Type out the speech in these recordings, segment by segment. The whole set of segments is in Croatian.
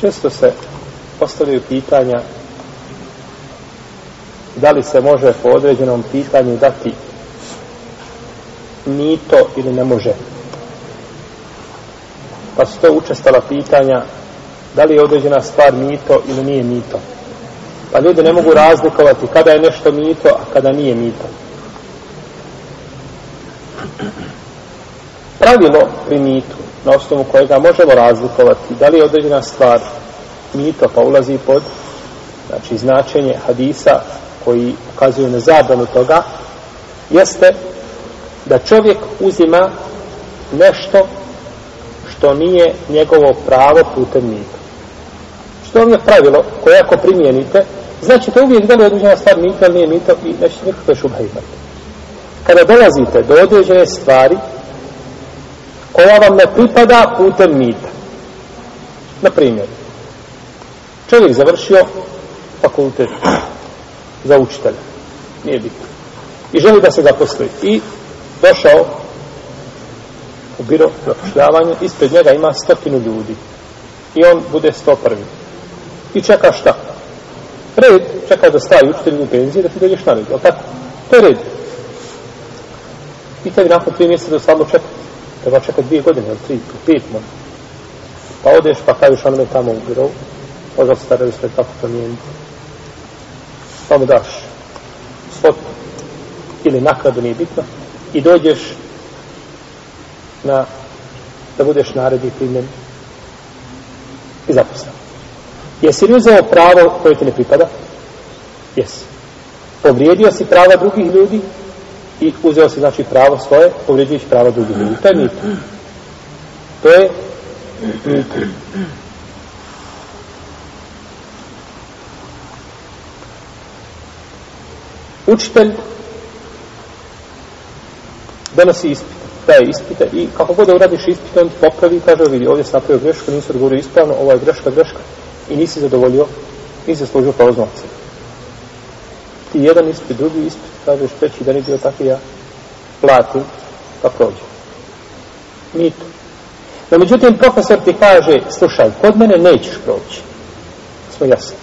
Često se postavljaju pitanja da li se može po određenom pitanju dati mito ili ne može. Pa su to učestala pitanja da li je određena stvar mito ili nije mito. Pa ljudi ne mogu razlikovati kada je nešto mito, a kada nije mito. Pravilo pri mitu, na osnovu kojega možemo razlikovati da li je određena stvar mito, pa ulazi pod znači, značenje hadisa koji ukazuju na zabranu toga, jeste da čovjek uzima nešto što nije njegovo pravo putem mita. Što vam je pravilo koje ako primijenite, znači to uvijek da li je određena stvar mito ili nije mito i nećete nikakve šubha imati. Kada dolazite do određene stvari koja vam ne pripada putem mita. Na primjer, čovjek završio fakultet za učitelja. Nije bitno. I želi da se zaposli. I došao u biro zapošljavanje, ispred njega ima stotinu ljudi. I on bude sto prvi. I čeka šta? Red, čeka da stavi učitelj u penziji, da ti dođeš na red, jel tako? To je red. I tebi nakon tri mjeseca da stvarno čekati. Treba čekati dvije godine, ili tri, pet možda. Pa odeš, pa kažeš onome tamo u birovu, možda staraju sve kako to nije. Pa mu daš svot ili nakladu, nije bitno, i dođeš na, da budeš naredi primjen i zaposlen. Jesi li uzeo pravo koje ti ne pripada? Jesi. Povrijedio si prava drugih ljudi i uzeo si znači pravo svoje, povrijeđuješ prava drugih ljudi. To je mit. To je mit. Učitelj donosi ispit, daje ispite i kako god da uradiš ispit, on popravi i kaže, vidi, ovdje si napravio grešku, nisi odgovorio ispravno, ovo je greška, greška i nisi zadovoljio, nisi zaslužio prolaznu Ti jedan ispit, drugi ispit, kažeš treći da nije bio tako ja platim, pa prođe. Mito. No, međutim, profesor ti kaže, slušaj, kod mene nećeš proći. Smo jasni.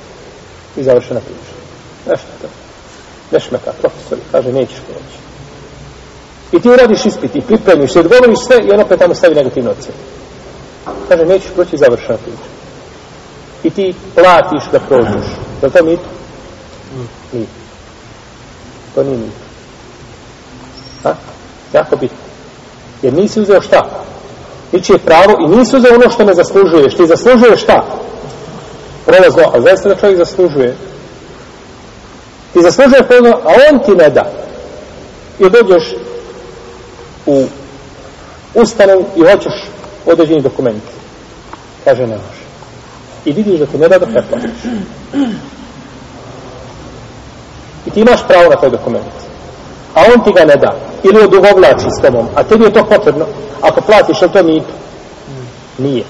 I završena priča. Nešto to. Nešmeta, profesor, kaže, nećeš proći. I ti uradiš ispit i pripremiš se, odgovoriš sve i on opet tamo stavi negativnu ocenu. Kaže, nećeš proći i završena priča. I ti platiš da prođeš. Je li to mito? Nije. To nije mito. A? Jako bitno. Jer nisi uzeo šta? Ničije pravo i nisi uzeo ono što ne zaslužuješ. Ti zaslužuješ šta? Prolazno, a zaista da čovjek zaslužuje. Ti zaslužuješ prolazno, a on ti ne da. I dođeš u ustanovu i hoćeš određeni dokument. Kaže, ne može. I vidiš da ti ne da da preplatiš. I ti imaš pravo na taj dokument. A on ti ga ne da. Ili odugovlači s tobom. A tebi je to potrebno. Ako platiš, je to mito? Nije.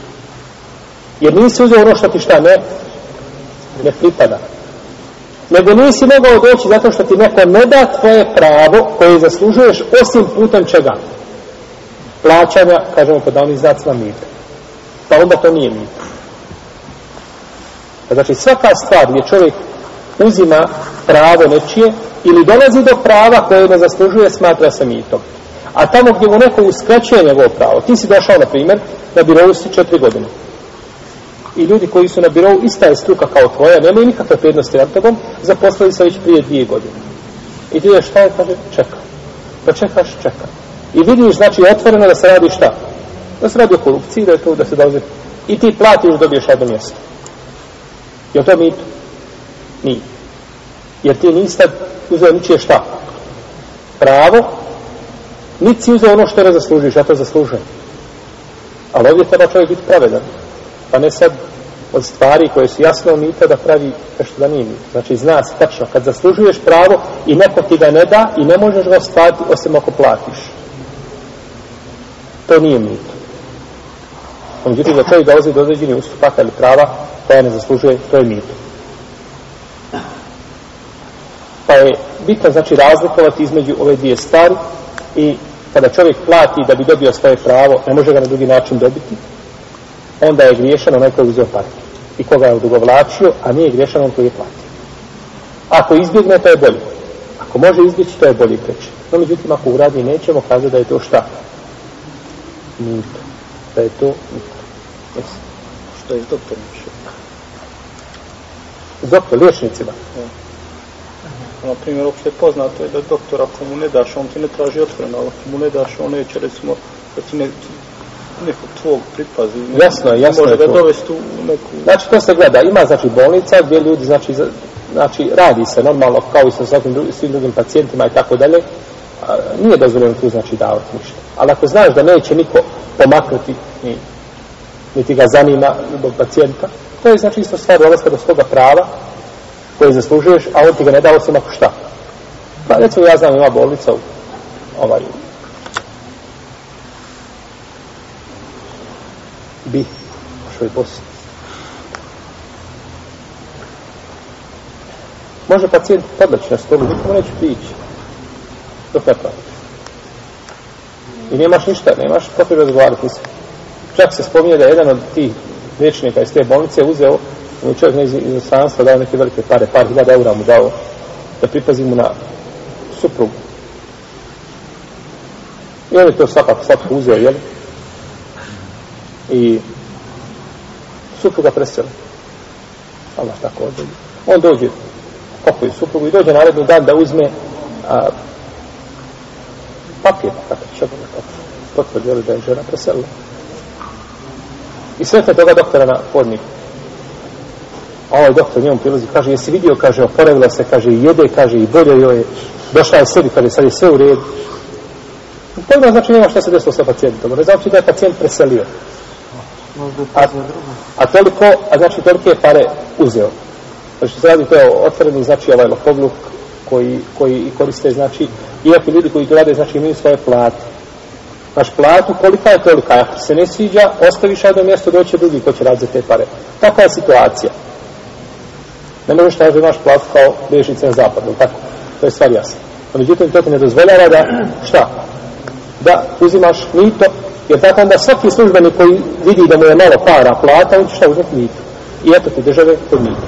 Jer nisi uzeo ono što ti šta ne, ne pripada. Nego nisi mogao doći zato što ti neko ne da tvoje pravo koje zaslužuješ osim putem čega? Plaćanja, kažemo pod davnim znacima mita. Pa onda to nije mito. Znači svaka stvar gdje čovjek uzima pravo nečije ili dolazi do prava koje ne zaslužuje, smatra se mitom. A tamo gdje mu neko uskraćuje njegovo pravo, ti si došao, na primjer, na birovu si četiri godine. I ljudi koji su na birovu, ista je struka kao tvoja, nemaju nikakve prednosti nad tobom, zaposlili se već prije dvije godine. I ti je šta je, kaže, čeka. Pa čekaš, čeka. I vidiš, znači, otvoreno da se radi šta? Da se radi o korupciji, da je to, da se dolazi. I ti platiš, dobiješ jedno mjesto. Je to mito? Nije. Jer ti nisi uzeo ničije šta? Pravo, niti si uzeo ono što ne zaslužiš, ja to zaslužujem. Ali ovdje treba čovjek biti pravedan. Pa ne sad od stvari koje su jasno mita da pravi nešto da nije mito. Znači zna se tačno, kad zaslužuješ pravo i neko ti ga ne da i ne možeš ga ostvariti osim ako platiš. To nije mito. Međutim, da čovjek dolazi do određeni ustupaka ili prava koja ne zaslužuje, to je mito. Pa je bitno znači razlikovati između ove dvije stvari i kada čovjek plati da bi dobio svoje pravo, ne može ga na drugi način dobiti, onda je griješan onaj koji uzeo partiju. i koga je odugovlačio, a nije griješan on koji je platio. Ako izbjegne, to je bolje. Ako može izbjeći, to je bolje preći. No, međutim, ako uradi nećemo, kaže da je to šta? Mito. Da je to mito. Yes. Što je s doktorom? S doktor, liječnicima. Na primjer, je poznato je da doktor ako mu ne daš, on ti ne traži otvoreno, ali ako mu ne daš, on neće recimo da ti ne, nekog tvog pripazi. Ne, Jasno je, jasno može je ga to. dovesti u neku... Znači, to se gleda. Ima, znači, bolnica gdje ljudi, znači, znači radi se normalno kao i sa svakim dru- svim drugim pacijentima i tako dalje. Nije dozvoljeno tu, znači, davati ništa. Ali ako znaš da neće niko pomaknuti, ni, niti ga zanima zbog pacijenta, to je, znači, isto stvar dolaska do svoga prava koje zaslužuješ, a on ti ga ne da osim ako šta. Pa, recimo, ja znam, ima bolnica u ovaj, bi, u šoj Bosni. Može pacijent podleći na stolu, nikomu neće prići. Dok ne. I nemaš ništa, nemaš potrebe razgovarati se. Čak se spominje da je jedan od tih liječnika iz te bolnice uzeo, mu je čovjek iz inostranstva dao neke velike pare, par hiljada eura mu dao da pripazi mu na suprugu. I on je to svakako svatko uzeo, jel? I supruga presela. Allah tako odredi. On dođe, pokoj suprugu i dođe naredni dan da uzme a, papir, kako će potvrdi da je žena preselila. I sve toga doktora na podniku. A ovaj doktor njemu prilazi, kaže, jesi vidio, kaže, oporavila se, kaže, jede, kaže, i bolje joj je, došla je sebi, kaže, sad je sve u redu. Pojma znači nema šta se desilo sa pacijentom, ne znači da je pacijent preselio. Je A, a toliko, a znači tolike pare uzeo. Znači se radi to je otvoreni, znači ovaj lopovluk koji, koji koriste, znači, iako ljudi koji to rade, znači imaju svoje plate. Znaš, platu, kolika je tolika, ako se ne sviđa, ostaviš jedno mjesto, doće drugi ko će raditi za te pare. Takva je situacija. Ne možeš da imaš platu kao liječnica na zapadu, tako? To je stvar jasna. Međutim, to ti ne dozvoljava da, šta? Da uzimaš mito, jer tako onda svaki službenik koji vidi da mu je malo para plata, on će šta uzeti mito. I eto ti države kod mito.